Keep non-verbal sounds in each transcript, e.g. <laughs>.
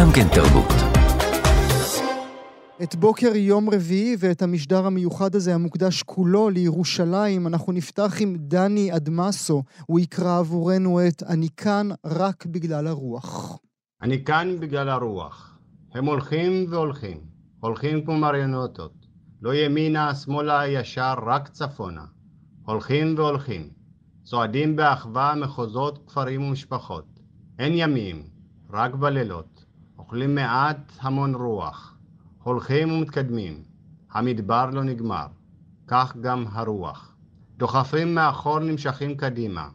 גם כן תרבות. את בוקר יום רביעי ואת המשדר המיוחד הזה המוקדש כולו לירושלים, אנחנו נפתח עם דני אדמסו. הוא יקרא עבורנו את "אני כאן רק בגלל הרוח". אני כאן בגלל הרוח. הם הולכים והולכים, הולכים כמו מריונטות. לא ימינה, שמאלה, ישר, רק צפונה. הולכים והולכים. צועדים באחווה מחוזות, כפרים ומשפחות. אין ימים, רק בלילות. אוכלים מעט, המון רוח. הולכים ומתקדמים. המדבר לא נגמר. כך גם הרוח. דוחפים מאחור נמשכים קדימה.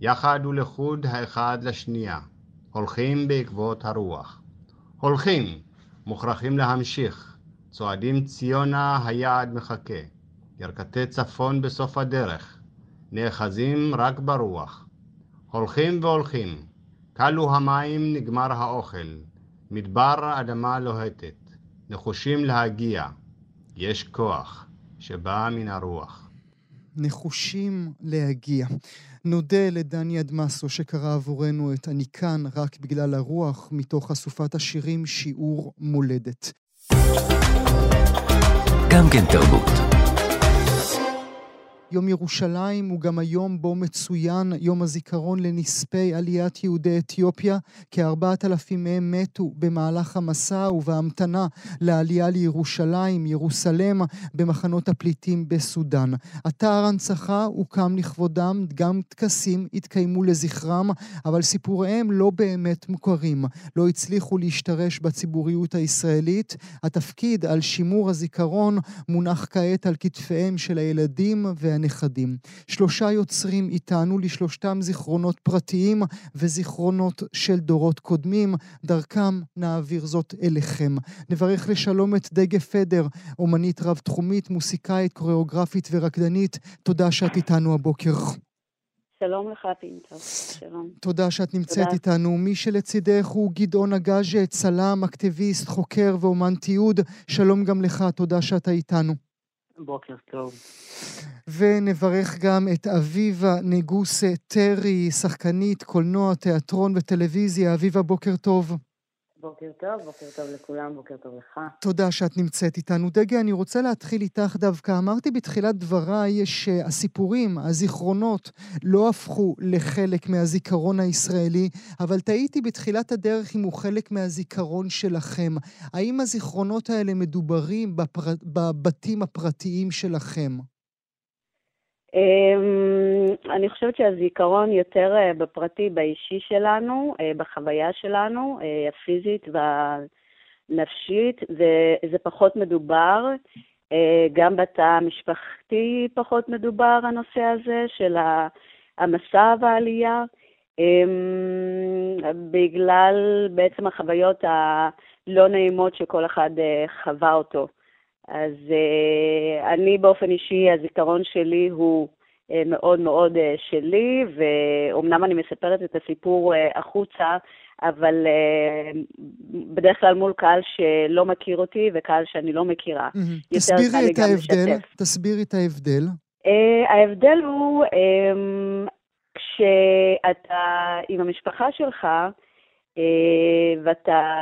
יחד ולחוד האחד לשנייה. הולכים בעקבות הרוח. הולכים, מוכרחים להמשיך. צועדים ציונה, היעד מחכה. ירכתי צפון בסוף הדרך. נאחזים רק ברוח. הולכים והולכים. כלו המים, נגמר האוכל. מדבר אדמה לוהטת. נחושים להגיע. יש כוח שבא מן הרוח. נחושים להגיע. נודה לדני אדמסו שקרא עבורנו את "אני כאן רק בגלל הרוח" מתוך אסופת השירים שיעור מולדת. גם כן תרבות. יום ירושלים הוא גם היום בו מצוין יום הזיכרון לנספי עליית יהודי אתיופיה. כארבעת אלפים מהם מתו במהלך המסע ובהמתנה לעלייה לירושלים, ירוסלם, במחנות הפליטים בסודאן. אתר הנצחה הוקם לכבודם, גם טקסים התקיימו לזכרם, אבל סיפוריהם לא באמת מוכרים. לא הצליחו להשתרש בציבוריות הישראלית. התפקיד על שימור הזיכרון מונח כעת על כתפיהם של הילדים והנ... הנכדים. שלושה יוצרים איתנו, לשלושתם זיכרונות פרטיים וזיכרונות של דורות קודמים. דרכם נעביר זאת אליכם. נברך לשלום את דגה פדר, אומנית רב-תחומית, מוסיקאית, קוריאוגרפית ורקדנית. תודה שאת איתנו הבוקר. שלום לך, פינטו. שלום. תודה שאת נמצאת תודה. איתנו. מי שלצידך הוא גדעון אגז'ה, צלם, אקטיביסט, חוקר ואומן תיעוד. שלום גם לך, תודה שאתה איתנו. בוקר טוב. ונברך גם את אביבה נגוסה טרי, שחקנית קולנוע, תיאטרון וטלוויזיה. אביבה, בוקר טוב. בוקר טוב, בוקר טוב לכולם, בוקר טוב לך. תודה שאת נמצאת איתנו. דגה, אני רוצה להתחיל איתך דווקא. אמרתי בתחילת דבריי שהסיפורים, הזיכרונות, לא הפכו לחלק מהזיכרון הישראלי, אבל תהיתי בתחילת הדרך אם הוא חלק מהזיכרון שלכם. האם הזיכרונות האלה מדוברים בפר... בבתים הפרטיים שלכם? אמ, אני חושבת שהזיכרון יותר אה, בפרטי, באישי שלנו, אה, בחוויה שלנו, אה, הפיזית והנפשית, וזה פחות מדובר. גם בתא המשפחתי פחות מדובר הנושא הזה של המסע והעלייה, אמ, בגלל בעצם החוויות הלא נעימות שכל אחד חווה אותו. אז uh, אני באופן אישי, הזיכרון שלי הוא uh, מאוד מאוד uh, שלי, ואומנם אני מספרת את הסיפור החוצה, אבל בדרך כלל מול קהל שלא מכיר אותי וקהל שאני לא מכירה. תסבירי את ההבדל, תסבירי את ההבדל. ההבדל הוא um, כשאתה עם המשפחה שלך, ואתה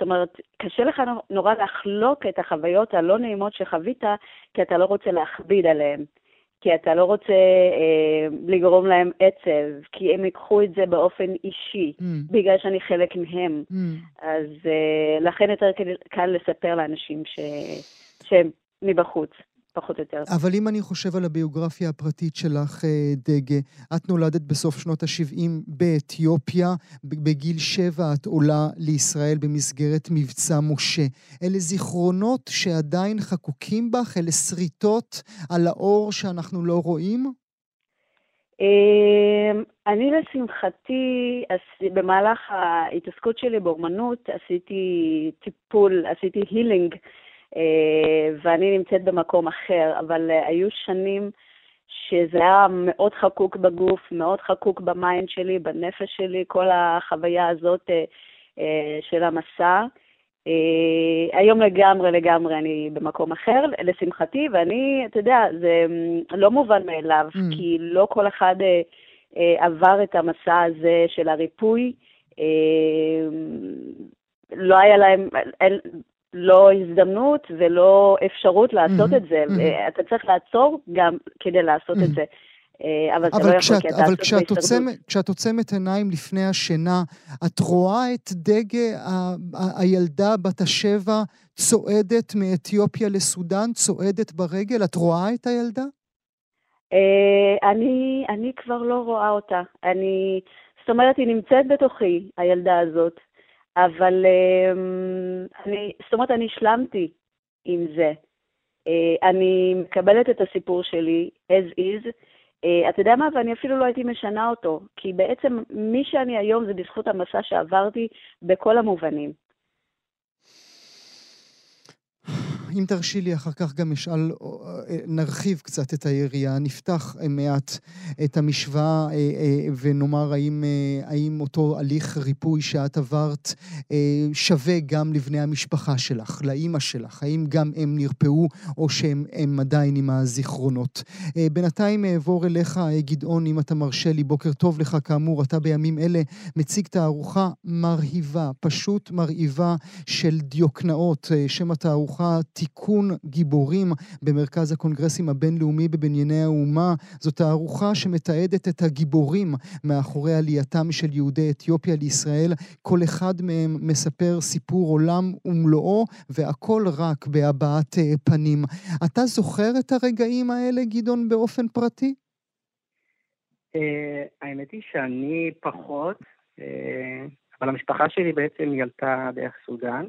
זאת אומרת, קשה לך נורא לחלוק את החוויות הלא נעימות שחווית, כי אתה לא רוצה להכביד עליהן. כי אתה לא רוצה אה, לגרום להם עצב, כי הם ייקחו את זה באופן אישי, mm. בגלל שאני חלק מהם. Mm. אז אה, לכן יותר קל לספר לאנשים ש... שהם מבחוץ. פחות או יותר. אבל אם אני חושב על הביוגרפיה הפרטית שלך, אה, דגה, את נולדת בסוף שנות ה-70 באתיופיה, בגיל שבע את עולה לישראל במסגרת מבצע משה. אלה זיכרונות שעדיין חקוקים בך? אלה שריטות על האור שאנחנו לא רואים? אמ, אני לשמחתי, במהלך ההתעסקות שלי באומנות, עשיתי טיפול, עשיתי healing ואני נמצאת במקום אחר, אבל אה, היו שנים שזה היה מאוד חקוק בגוף, מאוד חקוק ב mind שלי, בנפש שלי, כל החוויה הזאת אה, של המסע. היום לגמרי, לגמרי אני במקום אחר, לשמחתי, ואני, אתה יודע, זה mm, לא מובן מאליו, mm. כי לא כל אחד עבר את המסע הזה של הריפוי. לא היה להם, לא הזדמנות ולא אפשרות לעשות mm-hmm, את זה. Mm-hmm. אתה צריך לעצור גם כדי לעשות mm-hmm. את זה. אה, אבל, אבל, לא כשאת, יכול, אבל כשאת, עוצם, כשאת עוצמת עיניים לפני השינה, את רואה את דגה, ה, ה, הילדה בת השבע צועדת מאתיופיה לסודאן, צועדת ברגל? את רואה את הילדה? אה, אני, אני כבר לא רואה אותה. אני, זאת אומרת, היא נמצאת בתוכי, הילדה הזאת, אבל אמ, אני, זאת אומרת, אני השלמתי עם זה. אה, אני מקבלת את הסיפור שלי as is. אה, אתה יודע מה? ואני אפילו לא הייתי משנה אותו, כי בעצם מי שאני היום זה בזכות המסע שעברתי בכל המובנים. אם תרשי לי, אחר כך גם אשאל, אה, נרחיב קצת את היריעה, נפתח מעט את המשוואה אה, אה, ונאמר האם, האם אותו הליך ריפוי שאת עברת שווה גם לבני המשפחה שלך, לאימא שלך, האם גם הם נרפאו או שהם עדיין עם הזיכרונות. בינתיים אעבור אליך, גדעון, אם אתה מרשה לי, בוקר טוב לך, כאמור, אתה בימים אלה מציג תערוכה מרהיבה, פשוט מרהיבה של דיוקנאות, שם התערוכה תיקון גיבורים במרכז הקונגרסים הבינלאומי בבנייני האומה. זו תערוכה שמתעדת את הגיבורים מאחורי עלייתם של יהודי אתיופיה לישראל. כל אחד מהם מספר סיפור עולם ומלואו, והכל רק בהבעת אה, פנים. אתה זוכר את הרגעים האלה, גדעון, באופן פרטי? אה, האמת היא שאני פחות, אה, אבל המשפחה שלי בעצם היא עלתה דרך סודאן.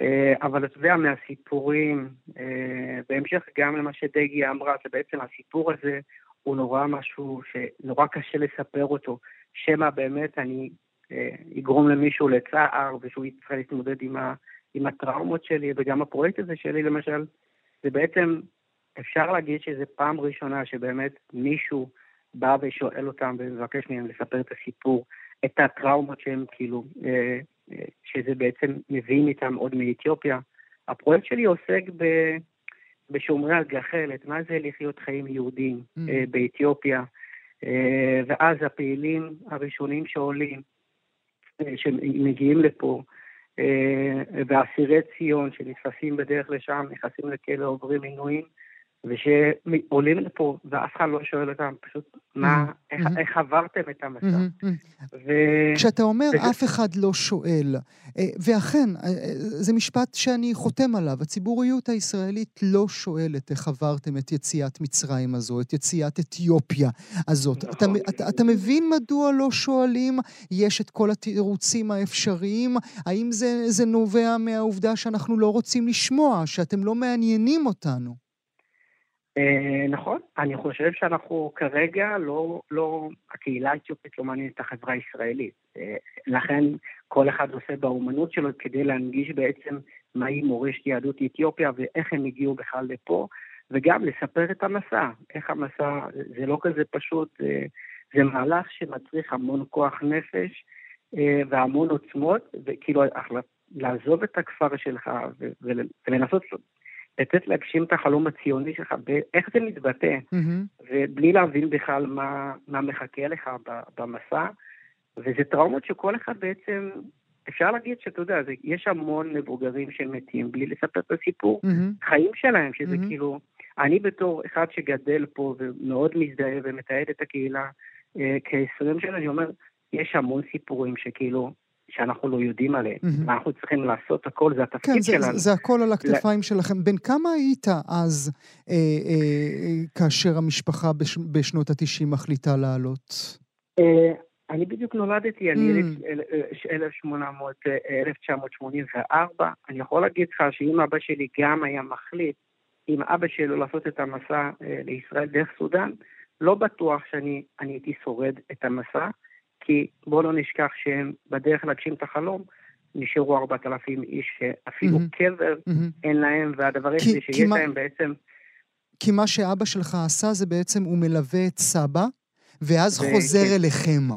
אה, אבל אתה יודע, מהסיפורים, אה, בהמשך גם למה שדגי אמרה, שבעצם הסיפור הזה הוא נורא משהו שנורא קשה לספר אותו, שמא באמת אני אה, אגרום למישהו לצער ושהוא יצטרך להתמודד עם, ה, עם הטראומות שלי, וגם הפרויקט הזה שלי למשל, זה בעצם, אפשר להגיד שזו פעם ראשונה שבאמת מישהו בא ושואל אותם ומבקש מהם לספר את הסיפור, את הטראומות שהם כאילו שזה בעצם מביאים איתם עוד מאתיופיה. הפרויקט שלי עוסק ב... בשומרי הגחלת, מה זה לחיות חיים יהודיים mm. uh, באתיופיה. Uh, ואז הפעילים הראשונים שעולים, uh, שמגיעים לפה, uh, ואסירי ציון שנתפסים בדרך לשם, נכנסים לכלא, עוברים עינויים, ושעולים לפה ואף אחד לא שואל אותם פשוט מה, mm-hmm. איך, mm-hmm. איך עברתם את המסע. Mm-hmm. ו... כשאתה אומר. אף אחד לא שואל, אה, ואכן, אה, אה, זה משפט שאני חותם עליו, הציבוריות הישראלית לא שואלת איך עברתם את יציאת מצרים הזו, את יציאת אתיופיה הזאת. נכון. אתה, אתה, אתה מבין מדוע לא שואלים? יש את כל התירוצים האפשריים? האם זה, זה נובע מהעובדה שאנחנו לא רוצים לשמוע, שאתם לא מעניינים אותנו? אה, נכון, אני חושב שאנחנו כרגע לא, לא, הקהילה האתיופית לא מעניינת את החברה הישראלית. אה, לכן כל אחד עושה באומנות שלו כדי להנגיש בעצם מהי מורשת יהדות אתיופיה ואיך הם הגיעו בכלל לפה, וגם לספר את המסע, איך המסע, זה לא כזה פשוט, זה, זה מהלך שמצריך המון כוח נפש אה, והמון עוצמות, וכאילו לעזוב את הכפר שלך ולנסות לתת להגשים את החלום הציוני שלך, ואיך זה מתבטא, mm-hmm. ובלי להבין בכלל מה, מה מחכה לך במסע, וזה טראומות שכל אחד בעצם, אפשר להגיד שאתה יודע, זה, יש המון מבוגרים שמתים בלי לספר את הסיפור mm-hmm. חיים שלהם, שזה mm-hmm. כאילו, אני בתור אחד שגדל פה ומאוד מזדהה ומתעד את הקהילה אה, כ-20 שנה, אני אומר, יש המון סיפורים שכאילו, שאנחנו לא יודעים עליהם. Mm-hmm. אנחנו צריכים לעשות הכל, זה התפקיד כן, שלנו. כן, זה, זה הכל על הכתפיים لا... שלכם. בן כמה היית אז, אה, אה, כאשר המשפחה בש, בשנות ה-90 מחליטה לעלות? אה, אני בדיוק נולדתי, אני mm. 1800, 1984. אה, אני יכול להגיד לך שאם אבא שלי גם היה מחליט, עם אבא שלו לעשות את המסע אה, לישראל דרך סודאן, לא בטוח שאני הייתי שורד את המסע. כי בואו לא נשכח שהם בדרך להגשים את החלום, נשארו 4,000 איש שאפילו mm-hmm. קבר mm-hmm. אין להם, והדבר היחידי שיש מה... להם בעצם... כי מה שאבא שלך עשה זה בעצם הוא מלווה את סבא, ואז ו... חוזר כן. אליכם.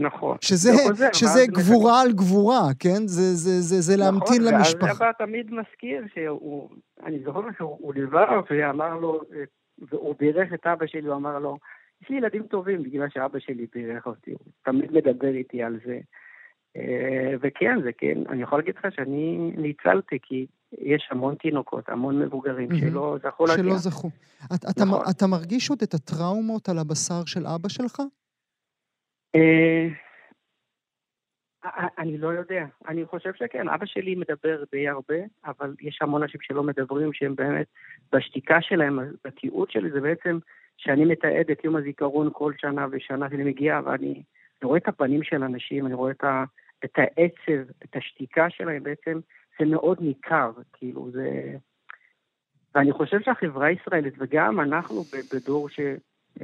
נכון. שזה, חוזר, שזה גבורה. על גבורה, כן? זה, זה, זה, זה נכון, להמתין למשפחה. נכון, ואז אבא תמיד מזכיר שהוא, אני זוכר שהוא ליווה ואמר לו, והוא בירך את אבא שלי, הוא אמר לו, יש לי ילדים טובים בגלל שאבא שלי בירך אותי, הוא תמיד מדבר איתי על זה. אה, וכן, זה כן, אני יכול להגיד לך שאני ניצלתי, כי יש המון תינוקות, המון מבוגרים שלא זכו להגיע. שלא זכו. אתה, נכון. אתה מרגיש עוד את הטראומות על הבשר של אבא שלך? אה, אני לא יודע. אני חושב שכן, אבא שלי מדבר די הרבה, אבל יש המון אנשים שלא מדברים, שהם באמת, בשתיקה שלהם, בתיעוד שלי, זה בעצם שאני מתעד את יום הזיכרון כל שנה ושנה שאני מגיע, ואני רואה את הפנים של אנשים, אני רואה את, ה, את העצב, את השתיקה שלהם, בעצם זה מאוד ניכר, כאילו, זה... ואני חושב שהחברה הישראלית, וגם אנחנו בדור ש,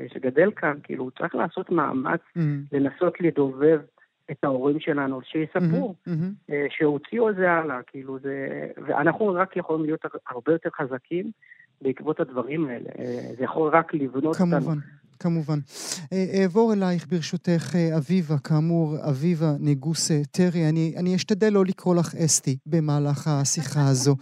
שגדל כאן, כאילו, צריך לעשות מאמץ mm-hmm. לנסות לדובב את ההורים שלנו, שיספרו, mm-hmm, mm-hmm. שהוציאו את זה הלאה, כאילו זה... ואנחנו רק יכולים להיות הרבה יותר חזקים בעקבות הדברים האלה. אה, זה יכול רק לבנות כמובן. אותנו. כמובן. אה, אעבור אלייך ברשותך, אביבה, כאמור, אביבה נגוס טרי. אני, אני אשתדל לא לקרוא לך אסתי במהלך השיחה הזו.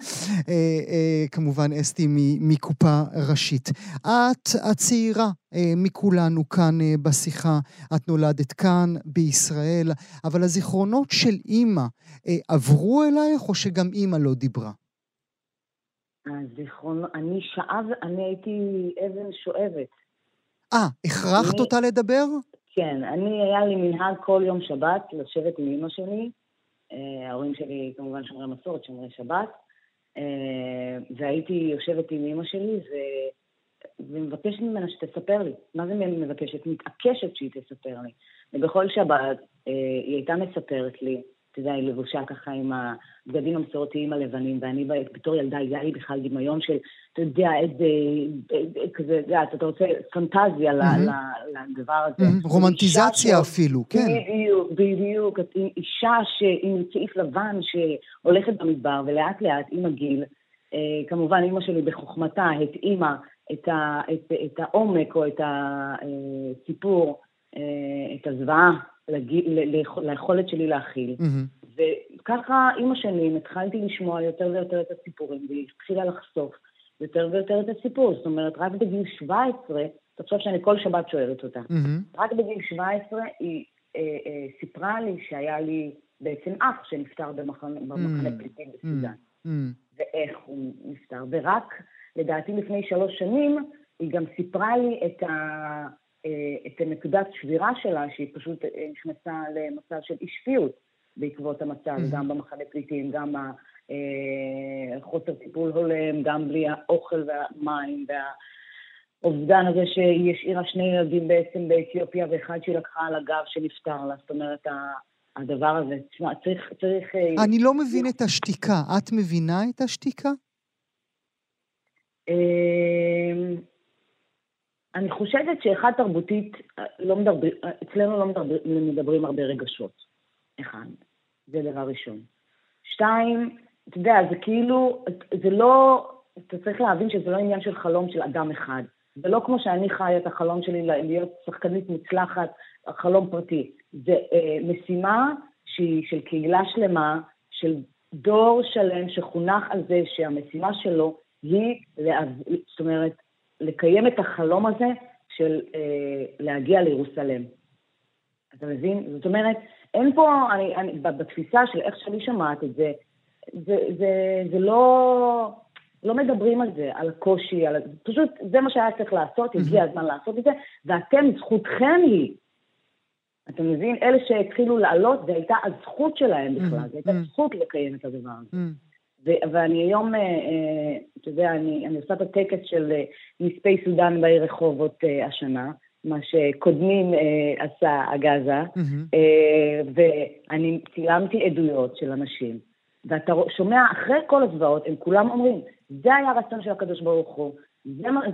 כמובן, אסתי מקופה ראשית. את הצעירה מכולנו כאן בשיחה. את נולדת כאן, בישראל, אבל הזיכרונות של אימא עברו אלייך, או שגם אימא לא דיברה? הזיכרונות, אני שעה, אני הייתי אבן שואבת. אה, הכרחת אני, אותה לדבר? כן, אני, היה לי מנהג כל יום שבת לשבת עם אמא שלי. אה, ההורים שלי כמובן שומרי מסורת, שומרי שבת. אה, והייתי יושבת עם אמא שלי ו... ומבקשת ממנה שתספר לי. מה זה מבקשת? מתעקשת שהיא תספר לי. ובכל שבת אה, היא הייתה מספרת לי אתה יודע, היא לבושה ככה עם הבגדים המסורתיים הלבנים, ואני בתור ילדה, היה לי בכלל דמיון של, אתה יודע, איזה, כזה, אתה רוצה פנטזיה לדבר הזה. רומנטיזציה אפילו, כן. בדיוק, בדיוק. אישה עם צעיף לבן שהולכת במדבר, ולאט לאט, עם הגיל, אה, כמובן, אימא שלי בחוכמתה התאימה את, העומק או את הסיפור, אה, את הזוועה ליכולת שלי להכיל. Mm-hmm. וככה עם השנים התחלתי לשמוע יותר ויותר את הסיפורים, והיא התחילה לחשוף יותר ויותר את הסיפור. זאת אומרת, רק בגיל 17, תחשוב שאני כל שבת שואלת אותה, mm-hmm. רק בגיל 17 היא אה, אה, סיפרה לי שהיה לי בעצם אח שנפטר במחנה, במחנה mm-hmm. פליטים בסודאן. Mm-hmm. ואיך הוא נפטר. ורק, לדעתי לפני שלוש שנים, היא גם סיפרה לי את ה... אה, את הנקודת שבירה שלה, שהיא פשוט אה, נכנסה למצב של אי-שפיות בעקבות המצב, mm-hmm. גם במחנה פליטים, גם החוסר אה, טיפול הולם, גם בלי האוכל והמים והאובדן הזה שהיא השאירה שני ילדים בעצם באתיופיה ואחד שהיא לקחה על הגב שנפטר לה. זאת אומרת, הדבר הזה, תשמע, צריך... צריך אני לא מבין את השתיקה. את מבינה את השתיקה? אני חושבת שאחד תרבותית, לא מדבר, אצלנו לא מדבר, מדברים הרבה רגשות. אחד, זה דבר ראשון. שתיים, אתה יודע, זה כאילו, זה לא, אתה צריך להבין שזה לא עניין של חלום של אדם אחד. זה לא כמו שאני חיה את החלום שלי להיות שחקנית מוצלחת, חלום פרטי. זה אה, משימה שהיא של קהילה שלמה, של דור שלם שחונך על זה שהמשימה שלו היא, להב... זאת אומרת, לקיים את החלום הזה של אה, להגיע לירוסלם. אתה מבין? זאת אומרת, אין פה, אני, אני, בתפיסה של איך שאני שומעת את זה, זה, זה, זה לא, לא מדברים על זה, על הקושי, על, פשוט זה מה שהיה צריך לעשות, הגיע הזמן לעשות את זה, ואתם, זכותכם היא. אתה מבין? אלה שהתחילו לעלות, זו הייתה הזכות שלהם בכלל, זו הייתה זכות לקיים את הדבר הזה. ואני היום, אה, אה, אתה יודע, אני, אני עושה את הטקס של אה, נספי סודאן בעיר רחובות השנה, מה שקודמים עשה הגאזה, mm-hmm. ואני צילמתי עדויות של אנשים, ואתה שומע, אחרי כל הזוועות, הם כולם אומרים, זה היה הרצון של הקדוש ברוך הוא,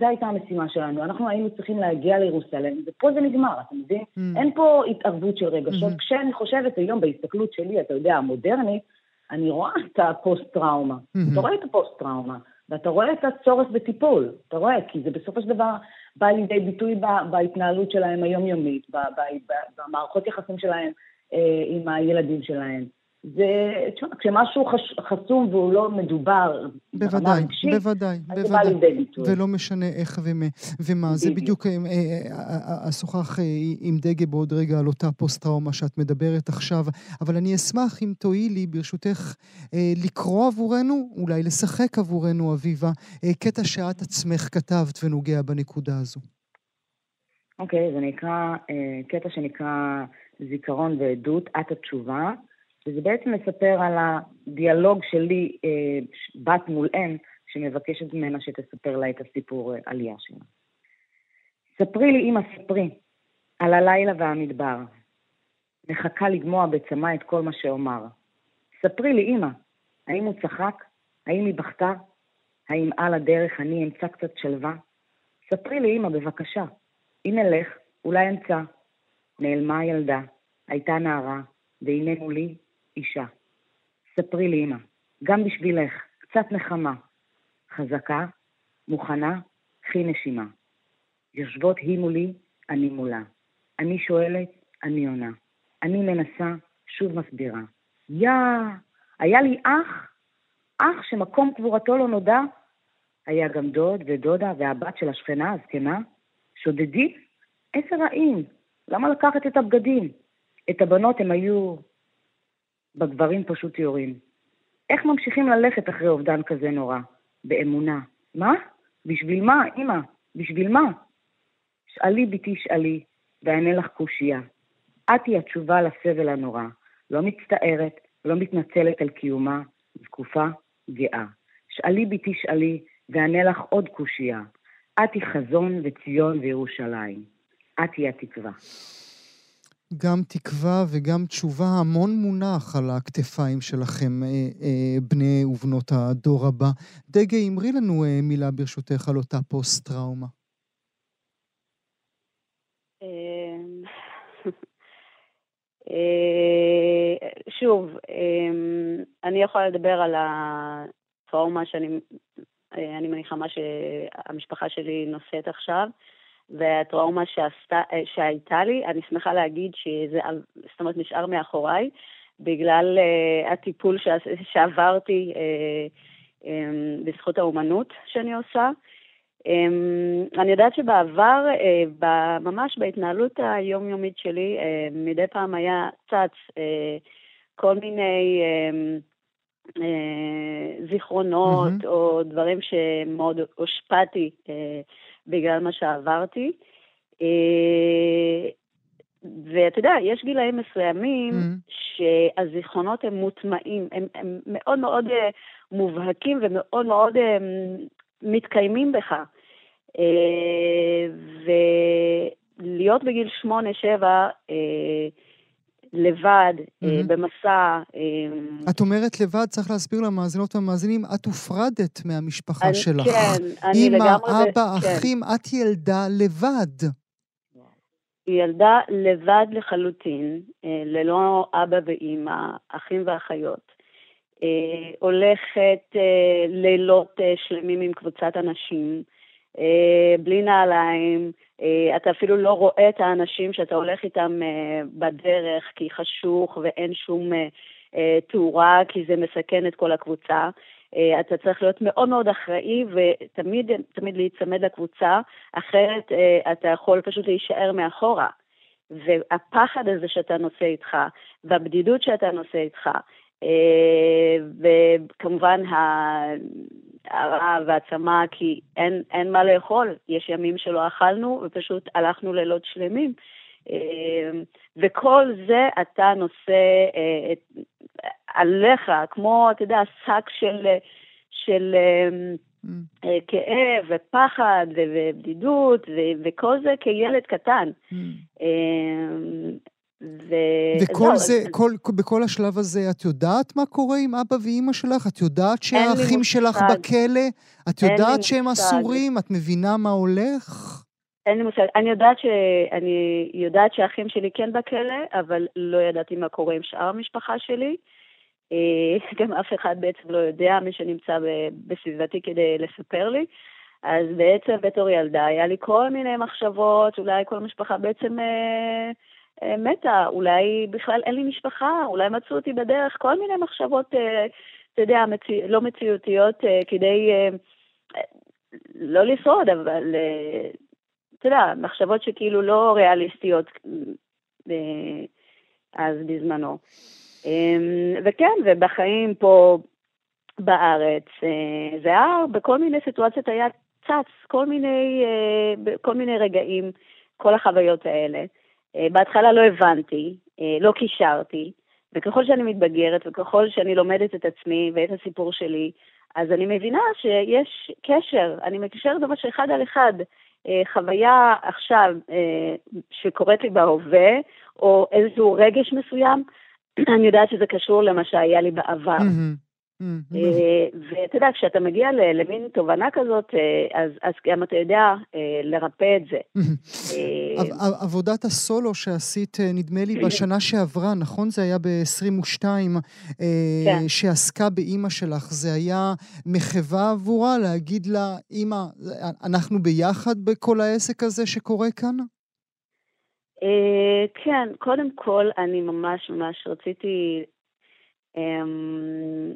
זו הייתה המשימה שלנו, אנחנו היינו צריכים להגיע לירוסלם, ופה זה נגמר, אתה מבין? Mm-hmm. אין פה התערבות של רגשות. Mm-hmm. כשאני חושבת היום בהסתכלות שלי, אתה יודע, המודרנית, אני רואה את הפוסט-טראומה. Mm-hmm. אתה רואה את הפוסט-טראומה, ואתה רואה את הצורך בטיפול. אתה רואה, כי זה בסופו של דבר בא לידי ביטוי בהתנהלות שלהם היומיומית, במערכות יחסים שלהם אה, עם הילדים שלהם. זה, כשמשהו חש, חסום והוא לא מדובר, בוודאי, רגשית, בוודאי, אז בוודאי. זה בא לידי ביטוי. ולא משנה איך ומה. ומה, זה בדיוק, אשוחח עם דגה בעוד רגע על אותה פוסט-טראומה שאת מדברת עכשיו, אבל אני אשמח אם תואילי, ברשותך, לקרוא עבורנו, אולי לשחק עבורנו, אביבה, קטע שאת עצמך כתבת ונוגע בנקודה הזו. אוקיי, okay, זה נקרא, קטע שנקרא זיכרון ועדות, את התשובה. וזה בעצם מספר על הדיאלוג שלי, אה, בת מול אם, שמבקשת ממנה שתספר לה את הסיפור אה, עלייה שלה. ספרי לי, אמא, ספרי, על הלילה והמדבר. מחכה לגמוע בצמא את כל מה שאומר. ספרי לי, אמא, האם הוא צחק? האם היא בכתה? האם על הדרך אני אמצא קצת שלווה? ספרי לי, אמא, בבקשה. אם אלך, אולי אמצא. נעלמה הילדה, הייתה נערה, והנה מולי אישה. ספרי אמא, גם בשבילך, קצת נחמה. חזקה, מוכנה, קחי נשימה. יושבות היא מולי, אני מולה. אני שואלת, אני עונה. אני מנסה, שוב מסבירה. יא, היה לי אח, אח שמקום קבורתו לא נודע. היה גם דוד ודודה והבת של השכנה הזקנה. שודדי? איזה רעים, למה לקחת את הבגדים? את הבנות הם היו בגברים פשוט יורים. איך ממשיכים ללכת אחרי אובדן כזה נורא? באמונה. מה? בשביל מה, אמא? בשביל מה? שאלי ביתי שאלי, ואענה לך קושייה. את היא התשובה לסבל הנורא. לא מצטערת, לא מתנצלת על קיומה, זקופה, גאה. שאלי ביתי שאלי, ואענה לך עוד קושייה. את היא חזון וציון וירושלים. את היא התקווה. גם תקווה וגם תשובה, המון מונח על הכתפיים שלכם, אה, אה, בני ובנות הדור הבא. דגה, אמרי לנו אה, מילה ברשותך על אותה פוסט-טראומה. אמ, <laughs> שוב, אמ, אני יכולה לדבר על הטראומה שאני אני מניחה מה שהמשפחה שלי נושאת עכשיו. והטראומה שעשתה, אה, שהייתה לי, אני שמחה להגיד שזה, זאת אומרת, נשאר מאחוריי, בגלל uh, הטיפול ש, שעברתי uh, um, בזכות האומנות שאני עושה. Um, אני יודעת שבעבר, uh, ממש בהתנהלות היומיומית שלי, uh, מדי פעם היה צץ uh, כל מיני uh, uh, זיכרונות mm-hmm. או דברים שמאוד הושפעתי uh, בגלל מה שעברתי. אה, ואתה יודע, יש גילאים מסוימים mm-hmm. שהזיכרונות הם מוטמעים, הם, הם מאוד מאוד אה, מובהקים ומאוד מאוד אה, מתקיימים בך. ולהיות בגיל שמונה-שבע, לבד, mm-hmm. במסע. אה, את אומרת לבד, צריך להסביר למאזינות והמאזינים, את הופרדת מהמשפחה אני, שלך. כן, אני אמא, לגמרי... אמא, אבא, כן. אחים, את ילדה לבד. היא ילדה לבד לחלוטין, אה, ללא אבא ואימא, אחים ואחיות. הולכת לילות שלמים עם קבוצת אנשים, בלי נעליים, אה, אתה אפילו לא רואה את האנשים שאתה הולך איתם אה, בדרך כי חשוך ואין שום אה, תאורה, כי זה מסכן את כל הקבוצה. אתה צריך להיות מאוד מאוד אחראי ותמיד תמיד להיצמד לקבוצה, אחרת אתה יכול פשוט להישאר מאחורה. והפחד הזה שאתה נושא איתך, והבדידות שאתה נושא איתך, וכמובן הרעב והצמא, כי אין, אין מה לאכול. יש ימים שלא אכלנו ופשוט הלכנו לילות שלמים. אה, וכל זה אתה נושא אה, עליך, כמו, אתה יודע, שק של, של mm. אה, כאב ופחד ובדידות, וכל זה כילד קטן. Mm. ו... וכל לא, זה. כל, בכל השלב הזה, את יודעת מה קורה עם אבא ואימא שלך? את יודעת שהאחים שלך בכלא? את יודעת שהם אסורים? את מבינה מה הולך? אין לי מושג. אני יודעת, ש... אני יודעת שהאחים שלי כן בכלא, אבל לא ידעתי מה קורה עם שאר המשפחה שלי. אה, <laughs> גם אף אחד בעצם לא יודע, מי שנמצא בסביבתי כדי לספר לי. אז בעצם בתור ילדה היה לי כל מיני מחשבות, אולי כל המשפחה בעצם... אה, מתה, אולי בכלל אין לי משפחה, אולי מצאו אותי בדרך, כל מיני מחשבות, אה, אתה יודע, מציא, לא מציאותיות אה, כדי אה, לא לשרוד, אבל אה, אתה יודע, מחשבות שכאילו לא ריאליסטיות אה, אז בזמנו. אה, וכן, ובחיים פה בארץ, אה, זה היה בכל מיני סיטואציות היה צץ, כל מיני, אה, כל מיני רגעים, כל החוויות האלה. אה, בהתחלה לא הבנתי, אה, לא קישרתי, וככל שאני מתבגרת וככל שאני לומדת את עצמי ואת הסיפור שלי, אז אני מבינה שיש קשר, אני מקשרת ממש אחד על אחד. אה, חוויה עכשיו שקורית לי בהווה, או איזשהו רגש מסוים, <clears throat> אני יודעת שזה קשור למה שהיה לי בעבר. Mm-hmm. ואתה יודע, כשאתה מגיע למין תובנה כזאת, אה, אז, גם אתה יודע אה, לרפא את זה. עבודת הסולו שעשית, נדמה לי, בשנה שעברה, נכון? זה היה ב-22, כן. שעסקה באימא שלך. זה היה מחווה עבורה להגיד לה, אימא, אנחנו ביחד בכל העסק הזה שקורה כאן? כן, קודם כל, אני ממש ממש רציתי אמ,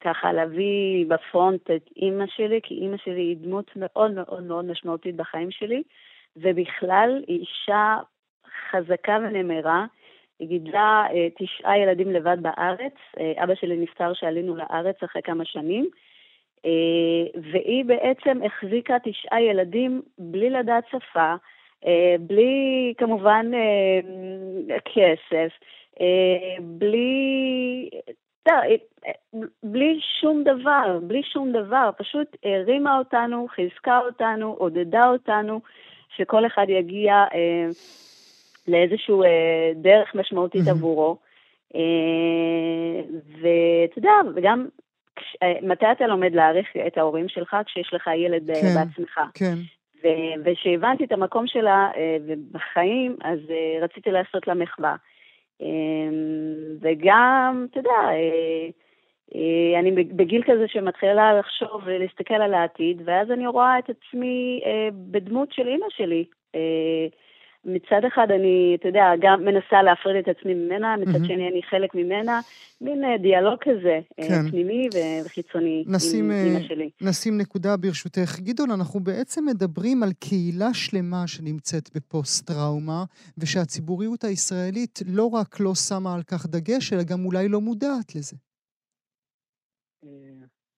ככה להביא בפרונט את אימא שלי, כי אימא שלי היא דמות מאוד מאוד מאוד משמעותית בחיים שלי, ובכלל היא אישה חזקה ונמרה. היא גידלה אה, תשעה ילדים לבד בארץ, אה, אבא שלי נפטר כשעלינו לארץ אחרי כמה שנים, אה, והיא בעצם החזיקה תשעה ילדים בלי לדעת שפה, אה, בלי כמובן אה, כסף, אה, בלי בלי שום דבר, בלי שום דבר, פשוט הרימה אותנו, חיזקה אותנו, עודדה אותנו, שכל אחד יגיע אה, לאיזשהו אה, דרך משמעותית עבורו. אה, ואתה יודע, וגם אה, מתי אתה לומד להעריך את ההורים שלך כשיש לך ילד אה, כן, בעצמך? כן. וכשהבנתי את המקום שלה אה, בחיים, אז אה, רציתי לעשות לה מחווה. אמ, וגם, אתה יודע, אה, אה, אני בגיל כזה שמתחילה לחשוב ולהסתכל על העתיד, ואז אני רואה את עצמי אה, בדמות של אימא שלי. מצד אחד אני, אתה יודע, גם מנסה להפריד את עצמי ממנה, מצד mm-hmm. שני אני חלק ממנה, מין אה, דיאלוג כזה, אה, כן. פנימי וחיצוני נשים, עם אמא שלי. נשים נקודה ברשותך. גדעון, אנחנו בעצם מדברים על קהילה שלמה שנמצאת בפוסט-טראומה, ושהציבוריות הישראלית לא רק לא שמה על כך דגש, אלא גם אולי לא מודעת לזה.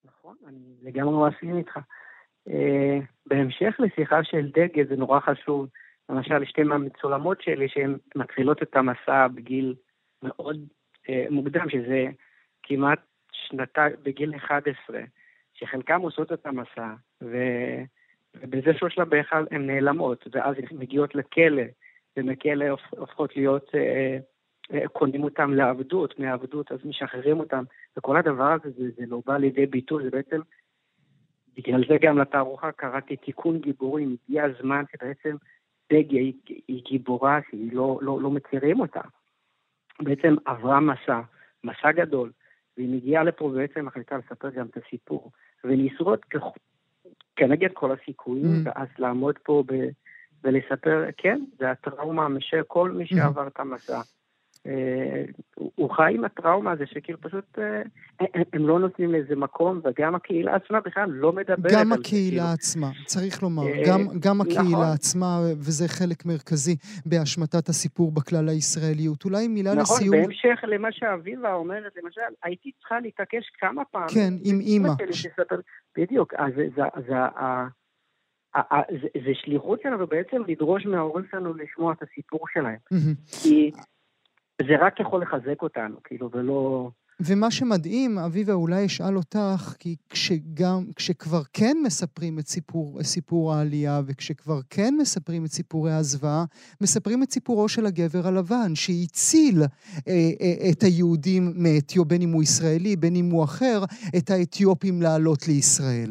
נכון, אני לגמרי מסכים איתך. בהמשך לשיחה של דגל, זה נורא חשוב. למשל, שתי מהמצולמות שלי שהן מתחילות את המסע בגיל מאוד אה, מוקדם, שזה כמעט שנתיים, בגיל 11, שחלקם עושות את המסע, ו... ובזה שלב בכלל הן נעלמות, ואז הן מגיעות לכלא, ומכלא הופכות להיות, אה, אה, קונים אותם לעבדות, מעבדות אז משחררים אותם, וכל הדבר הזה זה, זה לא בא לידי ביטוי, זה בעצם, בגלל זה גם לתערוכה קראתי תיקון גיבורים, הגיע הזמן שבעצם פגי היא, היא גיבורה שהיא לא, לא, לא מכירים אותה. בעצם עברה מסע, מסע גדול, והיא מגיעה לפה ובעצם מחליטה לספר גם את הסיפור, ולשרוד כנגד כל הסיכויים, mm. ואז לעמוד פה ב, ולספר, כן, זה הטראומה כל מי mm. שעבר את המסע. אה, הוא חי עם הטראומה הזה שכאילו פשוט אה, הם לא נותנים לזה מקום, וגם הקהילה עצמה בכלל לא מדברת גם הקהילה כאילו. עצמה, צריך לומר, אה, גם, גם הקהילה נכון. עצמה, וזה חלק מרכזי בהשמטת הסיפור בכלל הישראליות. אולי מילה נכון, לסיום... נכון, בהמשך למה שאביבה אומרת, למשל, הייתי צריכה להתעקש כמה פעמים. כן, עם אימא. בדיוק, אז זה, זה, זה שליחות שלנו בעצם לדרוש מההורים שלנו לשמוע את הסיפור שלהם. כי זה רק יכול לחזק אותנו, כאילו, ולא... ומה שמדהים, אביבה, אולי אשאל אותך, כי כשגם, כשכבר כן מספרים את סיפור, סיפור העלייה, וכשכבר כן מספרים את סיפורי הזוועה, מספרים את סיפורו של הגבר הלבן, שהציל אה, אה, את היהודים מאתיו, בין אם הוא ישראלי, בין אם הוא אחר, את האתיופים לעלות לישראל.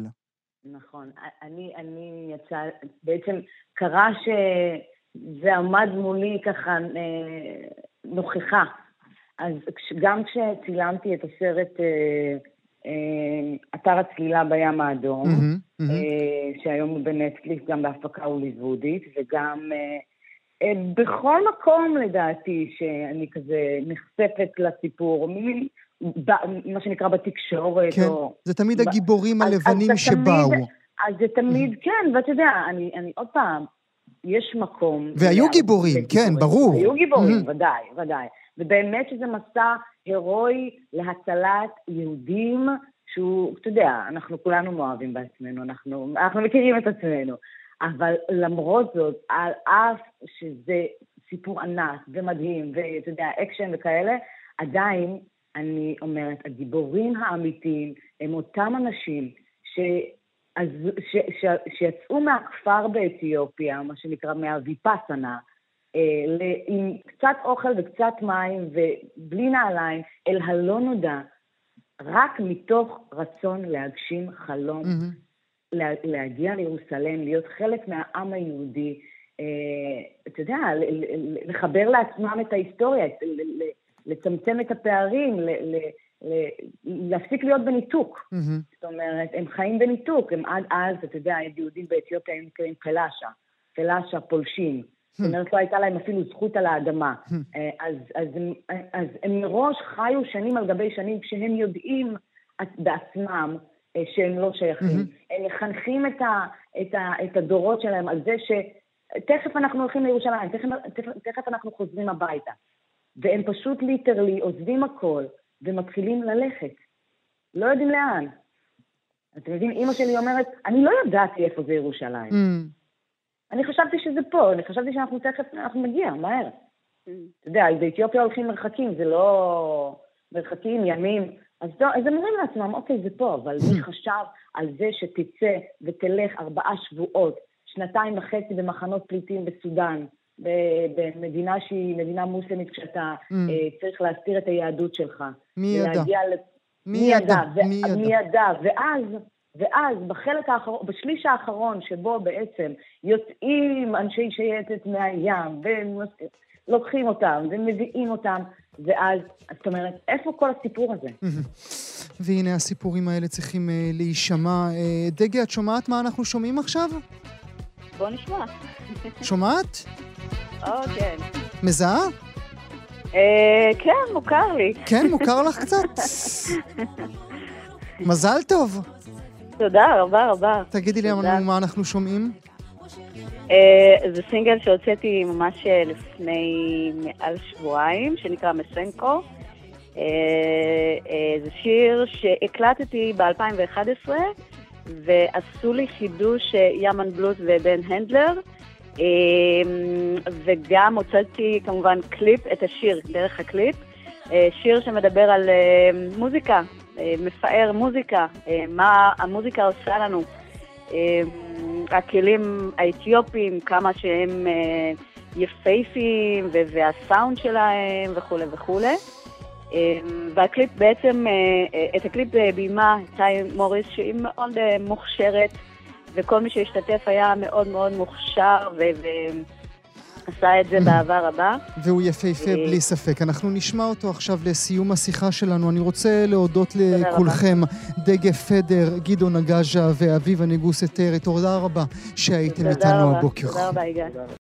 נכון. אני, אני יצא, בעצם קרה שזה עמד מולי ככה... אה, נוכחה. אז גם כשצילמתי את הסרט אה, אה, אתר הצלילה בים האדום, mm-hmm, mm-hmm. אה, שהיום הוא בנטפליקס, גם בהפקה הוליוודית, וגם בכל מקום לדעתי שאני כזה נחשפת לסיפור, מה שנקרא בתקשורת. כן, או... זה תמיד הגיבורים הלבנים אז, אז שבאו. אז זה תמיד, כן, ואתה יודע, אני, אני עוד פעם, יש מקום... והיו גיבורים, כן, ברור. היו גיבורים, ודאי, ודאי. ובאמת שזה מסע הירואי להצלת יהודים, שהוא, אתה יודע, אנחנו כולנו מאוהבים בעצמנו, אנחנו, אנחנו מכירים את עצמנו. אבל למרות זאת, על אף שזה סיפור ענק ומדהים, ואתה יודע, אקשן וכאלה, עדיין, אני אומרת, הגיבורים האמיתיים הם אותם אנשים ש... אז, ש, ש, שיצאו מהכפר באתיופיה, מה שנקרא מהוויפסנה, אה, עם קצת אוכל וקצת מים ובלי נעליים, אל הלא נודע, רק מתוך רצון להגשים חלום, mm-hmm. לה, להגיע לירוסלם, להיות חלק מהעם היהודי, אה, אתה יודע, לחבר לעצמם את ההיסטוריה, לצמצם את הפערים, להפסיק להיות בניתוק. Mm-hmm. זאת אומרת, הם חיים בניתוק, הם עד אז, אתה יודע, יהודים באתיופיה הם נקראים פלאשה, פלאשה פולשים. זאת אומרת, לא הייתה להם אפילו זכות על האדמה. אה, אז, אז, אז הם מראש חיו שנים על גבי שנים כשהם יודעים בעצמם אה, שהם לא שייכים. הם מחנכים את, ה, את, ה, את הדורות שלהם על זה שתכף אנחנו הולכים לירושלים, תכף, תכף, תכף אנחנו חוזרים הביתה. והם פשוט ליטרלי עוזבים הכל ומתחילים ללכת. לא יודעים לאן. אתם יודעים, אימא שלי אומרת, אני לא ידעתי איפה זה ירושלים. Mm. אני חשבתי שזה פה, אני חשבתי שאנחנו תכף, אנחנו נגיע, מהר. Mm. אתה יודע, באתיופיה הולכים מרחקים, זה לא מרחקים, ימים. אז, לא, אז הם אומרים לעצמם, אוקיי, זה פה, אבל מי חשב על זה שתצא ותלך ארבעה שבועות, שנתיים וחצי במחנות פליטים בסודאן, במדינה שהיא מדינה מוסלמית, כשאתה mm. uh, צריך להסתיר את היהדות שלך. מי ידע? ל... מי ידע? מי ידע? מי ידע? ואז, ואז בחלק האחרון, בשליש האחרון, שבו בעצם יוצאים אנשי שייטת מהים, ולוקחים אותם, ומביאים אותם, ואז, זאת אומרת, איפה כל הסיפור הזה? <laughs> והנה הסיפורים האלה צריכים uh, להישמע. Uh, דגי, את שומעת מה אנחנו שומעים עכשיו? בוא נשמע. שומעת? <laughs> או, כן. מזהה? אה, כן, מוכר לי. כן, מוכר לך קצת? <laughs> מזל טוב. תודה רבה רבה. תגידי לי מה אנחנו שומעים. אה, זה סינגל שהוצאתי ממש אה, לפני מעל שבועיים, שנקרא מסנקו. זה שיר שהקלטתי ב-2011, ועשו לי חידוש יאמן בלוט ובן הנדלר. אמ, וגם הוצאתי כמובן קליפ, את השיר, דרך הקליפ. אה, שיר שמדבר על אה, מוזיקה, אה, מפאר מוזיקה, מה המוזיקה עושה לנו. הכלים האתיופיים, כמה שהם יפייפים, והסאונד שלהם וכולי וכולי. והקליפ בעצם, את הקליפ ביימה טי מוריס, שהיא מאוד מוכשרת. וכל מי שהשתתף היה מאוד מאוד מוכשר ועשה את זה באהבה רבה. והוא יפהפה אה, בלי ספק. אנחנו נשמע אותו עכשיו לסיום השיחה שלנו. אני רוצה להודות לכולכם, דגה פדר, גדעון נגז'ה ואביבה נגוס אתרי. תודה רבה שהייתם איתנו הבוקר. תודה רבה, יגאל.